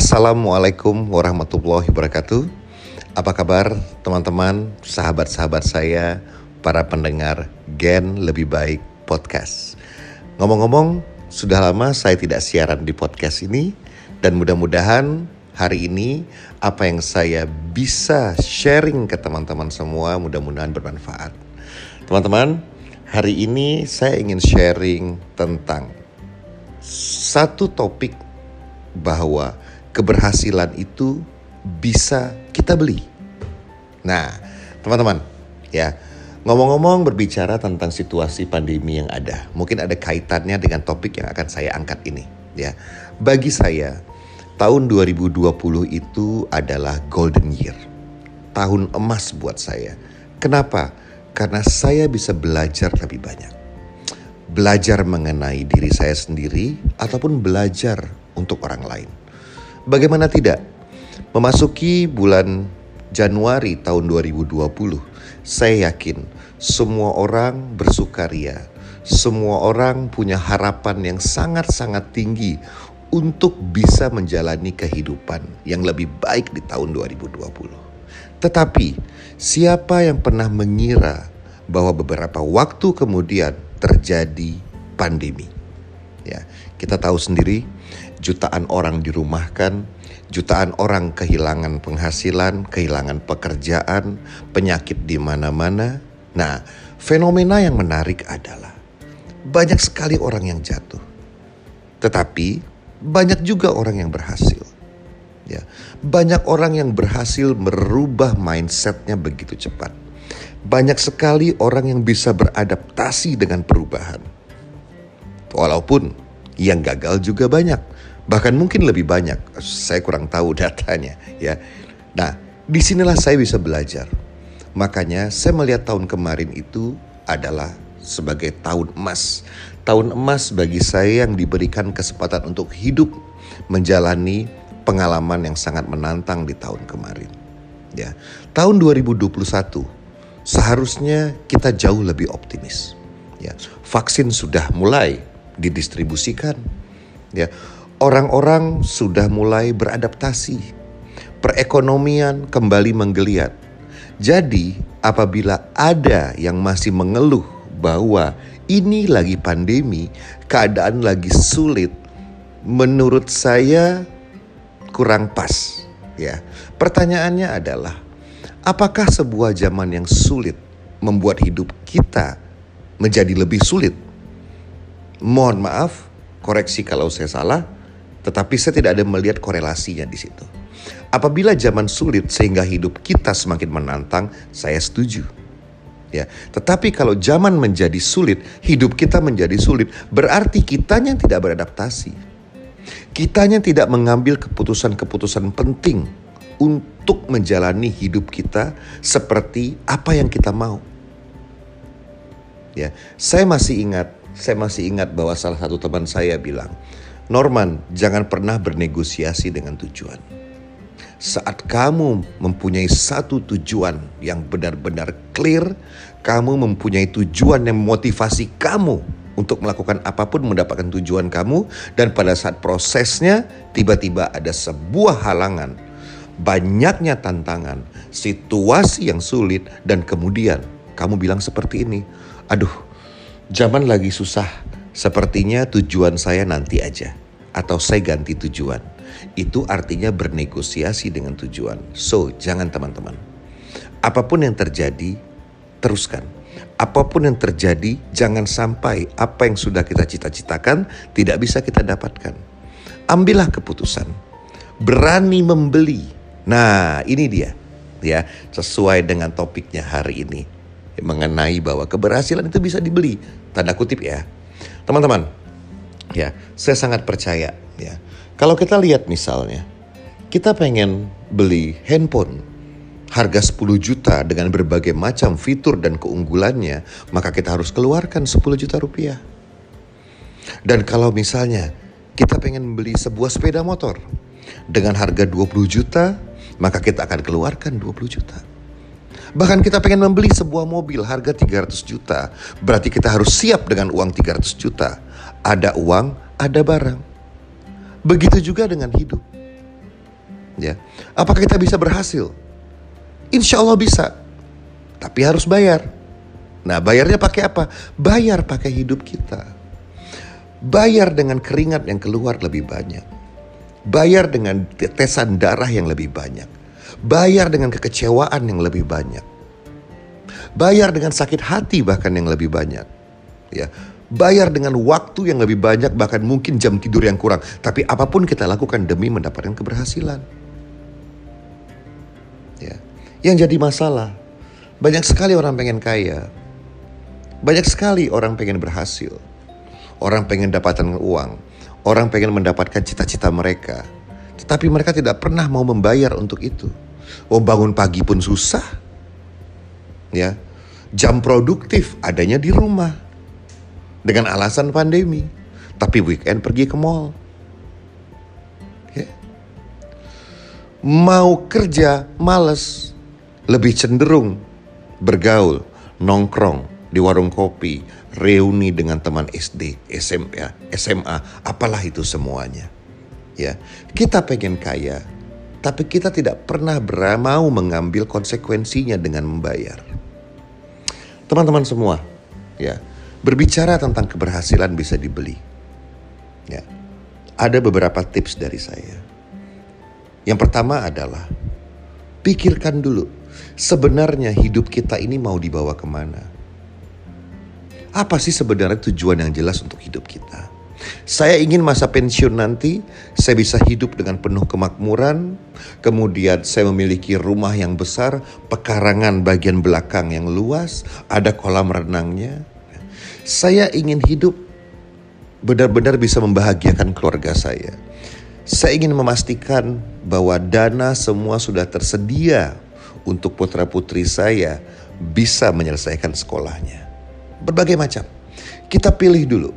Assalamualaikum warahmatullahi wabarakatuh. Apa kabar teman-teman, sahabat-sahabat saya, para pendengar Gen Lebih Baik Podcast. Ngomong-ngomong, sudah lama saya tidak siaran di podcast ini dan mudah-mudahan hari ini apa yang saya bisa sharing ke teman-teman semua mudah-mudahan bermanfaat. Teman-teman, hari ini saya ingin sharing tentang satu topik bahwa keberhasilan itu bisa kita beli. Nah, teman-teman, ya, ngomong-ngomong berbicara tentang situasi pandemi yang ada, mungkin ada kaitannya dengan topik yang akan saya angkat ini, ya. Bagi saya, tahun 2020 itu adalah golden year. Tahun emas buat saya. Kenapa? Karena saya bisa belajar lebih banyak. Belajar mengenai diri saya sendiri ataupun belajar untuk orang lain. Bagaimana tidak? Memasuki bulan Januari tahun 2020, saya yakin semua orang bersukaria. Semua orang punya harapan yang sangat-sangat tinggi untuk bisa menjalani kehidupan yang lebih baik di tahun 2020. Tetapi, siapa yang pernah mengira bahwa beberapa waktu kemudian terjadi pandemi? Ya, kita tahu sendiri jutaan orang dirumahkan, jutaan orang kehilangan penghasilan, kehilangan pekerjaan, penyakit di mana-mana. Nah, fenomena yang menarik adalah banyak sekali orang yang jatuh. Tetapi banyak juga orang yang berhasil. Ya, banyak orang yang berhasil merubah mindsetnya begitu cepat. Banyak sekali orang yang bisa beradaptasi dengan perubahan. Walaupun yang gagal juga banyak bahkan mungkin lebih banyak. Saya kurang tahu datanya, ya. Nah, di sinilah saya bisa belajar. Makanya saya melihat tahun kemarin itu adalah sebagai tahun emas. Tahun emas bagi saya yang diberikan kesempatan untuk hidup menjalani pengalaman yang sangat menantang di tahun kemarin. Ya, tahun 2021 seharusnya kita jauh lebih optimis. Ya, vaksin sudah mulai didistribusikan. Ya, orang-orang sudah mulai beradaptasi. Perekonomian kembali menggeliat. Jadi, apabila ada yang masih mengeluh bahwa ini lagi pandemi, keadaan lagi sulit, menurut saya kurang pas, ya. Pertanyaannya adalah, apakah sebuah zaman yang sulit membuat hidup kita menjadi lebih sulit? Mohon maaf, koreksi kalau saya salah. Tetapi saya tidak ada melihat korelasinya di situ. Apabila zaman sulit sehingga hidup kita semakin menantang, saya setuju. Ya, tetapi kalau zaman menjadi sulit, hidup kita menjadi sulit, berarti kitanya tidak beradaptasi. Kitanya tidak mengambil keputusan-keputusan penting untuk menjalani hidup kita seperti apa yang kita mau. Ya, saya masih ingat, saya masih ingat bahwa salah satu teman saya bilang, Norman, jangan pernah bernegosiasi dengan tujuan. Saat kamu mempunyai satu tujuan yang benar-benar clear, kamu mempunyai tujuan yang memotivasi kamu untuk melakukan apa pun mendapatkan tujuan kamu dan pada saat prosesnya tiba-tiba ada sebuah halangan, banyaknya tantangan, situasi yang sulit dan kemudian kamu bilang seperti ini, aduh zaman lagi susah, Sepertinya tujuan saya nanti aja atau saya ganti tujuan. Itu artinya bernegosiasi dengan tujuan. So, jangan teman-teman. Apa pun yang terjadi, teruskan. Apa pun yang terjadi, jangan sampai apa yang sudah kita cita-citakan tidak bisa kita dapatkan. Ambillah keputusan. Berani membeli. Nah, ini dia. Ya, sesuai dengan topiknya hari ini mengenai bahwa keberhasilan itu bisa dibeli. Tanda kutip ya. Teman-teman, ya, saya sangat percaya ya. Kalau kita lihat misalnya, kita pengen beli handphone harga 10 juta dengan berbagai macam fitur dan keunggulannya, maka kita harus keluarkan 10 juta rupiah. Dan kalau misalnya kita pengen beli sebuah sepeda motor dengan harga 20 juta, maka kita akan keluarkan 20 juta. Bahkan kita pengen membeli sebuah mobil harga 300 juta. Berarti kita harus siap dengan uang 300 juta. Ada uang, ada barang. Begitu juga dengan hidup. Ya, apakah kita bisa berhasil? Insya Allah bisa, tapi harus bayar. Nah, bayarnya pakai apa? Bayar pakai hidup kita. Bayar dengan keringat yang keluar lebih banyak. Bayar dengan tetesan darah yang lebih banyak. Bayar dengan kekecewaan yang lebih banyak. Bayar dengan sakit hati bahkan yang lebih banyak. Ya, bayar dengan waktu yang lebih banyak bahkan mungkin jam tidur yang kurang. Tapi apa pun kita lakukan demi mendapatkan keberhasilan. Ya. Yang jadi masalah, banyak sekali orang pengen kaya. Banyak sekali orang pengen berhasil. Orang pengen dapatkan uang. Orang pengen mendapatkan cita-cita mereka. Tetapi mereka tidak pernah mau membayar untuk itu. Oh bangun pagi pun susah. Ya. Jam produktif adanya di rumah. Dengan alasan pandemi. Tapi weekend pergi ke mall. Ya. Mau kerja males. Lebih cenderung bergaul, nongkrong di warung kopi, reuni dengan teman SD, SMA, SMA, apalah itu semuanya. Ya, kita pengen kaya, tapi kita tidak pernah mau mengambil konsekuensinya dengan membayar. Teman-teman semua, ya, berbicara tentang keberhasilan bisa dibeli. Ya. Ada beberapa tips dari saya. Yang pertama adalah pikirkan dulu sebenarnya hidup kita ini mau dibawa ke mana apa sih sebenarnya tujuan yang jelas untuk hidup kita? Saya ingin masa pensiun nanti saya bisa hidup dengan penuh kemakmuran, kemudian saya memiliki rumah yang besar, pekarangan bagian belakang yang luas, ada kolam renangnya. Saya ingin hidup benar-benar bisa membahagiakan keluarga saya. Saya ingin memastikan bahwa dana semua sudah tersedia untuk putra-putri saya bisa menyelesaikan sekolahnya berbagai macam. Kita pilih dulu,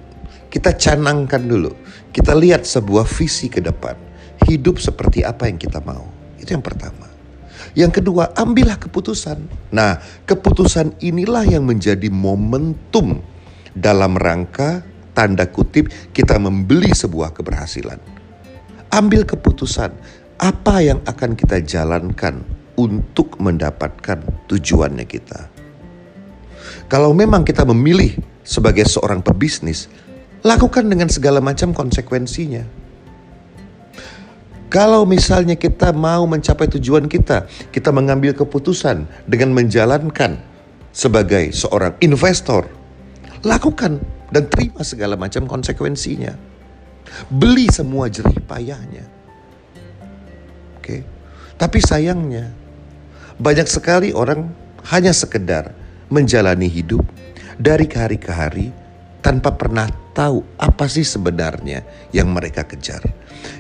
kita canangkan dulu, kita lihat sebuah visi ke depan. Hidup seperti apa yang kita mau. Itu yang pertama. Yang kedua, ambillah keputusan. Nah, keputusan inilah yang menjadi momentum dalam rangka tanda kutip kita membeli sebuah keberhasilan. Ambil keputusan apa yang akan kita jalankan untuk mendapatkan tujuannya kita. Kalau memang kita memilih sebagai seorang pebisnis, lakukan dengan segala macam konsekuensinya. Kalau misalnya kita mau mencapai tujuan kita, kita mengambil keputusan dengan menjalankan sebagai seorang investor, lakukan dan terima segala macam konsekuensinya. Beli semua jerih payahnya. Oke. Tapi sayangnya banyak sekali orang hanya sekedar menjalani hidup dari hari ke hari tanpa pernah tahu apa sih sebenarnya yang mereka kejar.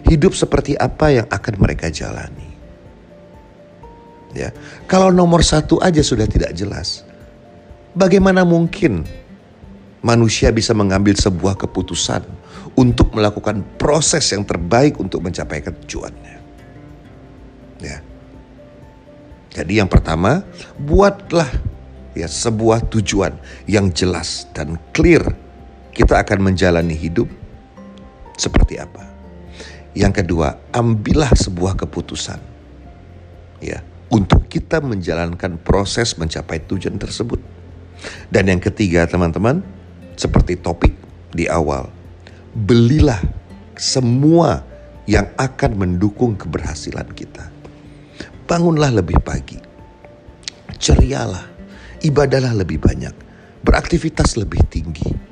Hidup seperti apa yang akan mereka jalani. Ya, kalau nomor satu aja sudah tidak jelas, bagaimana mungkin manusia bisa mengambil sebuah keputusan untuk melakukan proses yang terbaik untuk mencapai tujuannya? Ya. Jadi yang pertama, buatlah ya sebuah tujuan yang jelas dan clear kita akan menjalani hidup seperti apa. Yang kedua, ambillah sebuah keputusan ya untuk kita menjalankan proses mencapai tujuan tersebut. Dan yang ketiga, teman-teman, seperti topik di awal, belilah semua yang akan mendukung keberhasilan kita. Bangunlah lebih pagi. Cerialah ibadahlah lebih banyak, beraktivitas lebih tinggi.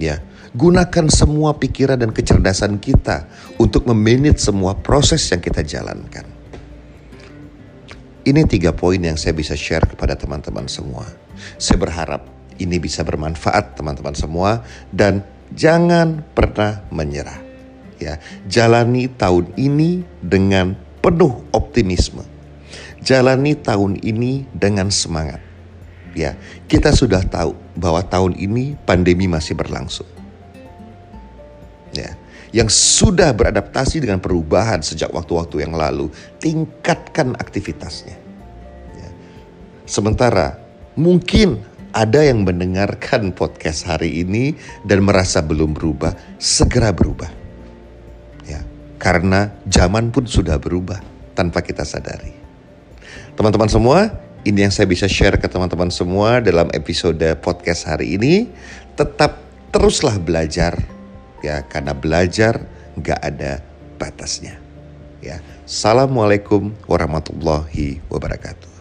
Ya, gunakan semua pikiran dan kecerdasan kita untuk memanage semua proses yang kita jalankan. Ini tiga poin yang saya bisa share kepada teman-teman semua. Saya berharap ini bisa bermanfaat teman-teman semua dan jangan pernah menyerah. Ya, jalani tahun ini dengan penuh optimisme. Jalani tahun ini dengan semangat ya kita sudah tahu bahwa tahun ini pandemi masih berlangsung. Ya, yang sudah beradaptasi dengan perubahan sejak waktu-waktu yang lalu, tingkatkan aktivitasnya. Ya. Sementara mungkin ada yang mendengarkan podcast hari ini dan merasa belum berubah, segera berubah. Ya, karena zaman pun sudah berubah. tanpa kita sadari. Teman-teman semua, ini yang saya bisa share ke teman-teman semua dalam episode podcast hari ini. Tetap teruslah belajar ya karena belajar nggak ada batasnya. Ya, assalamualaikum warahmatullahi wabarakatuh.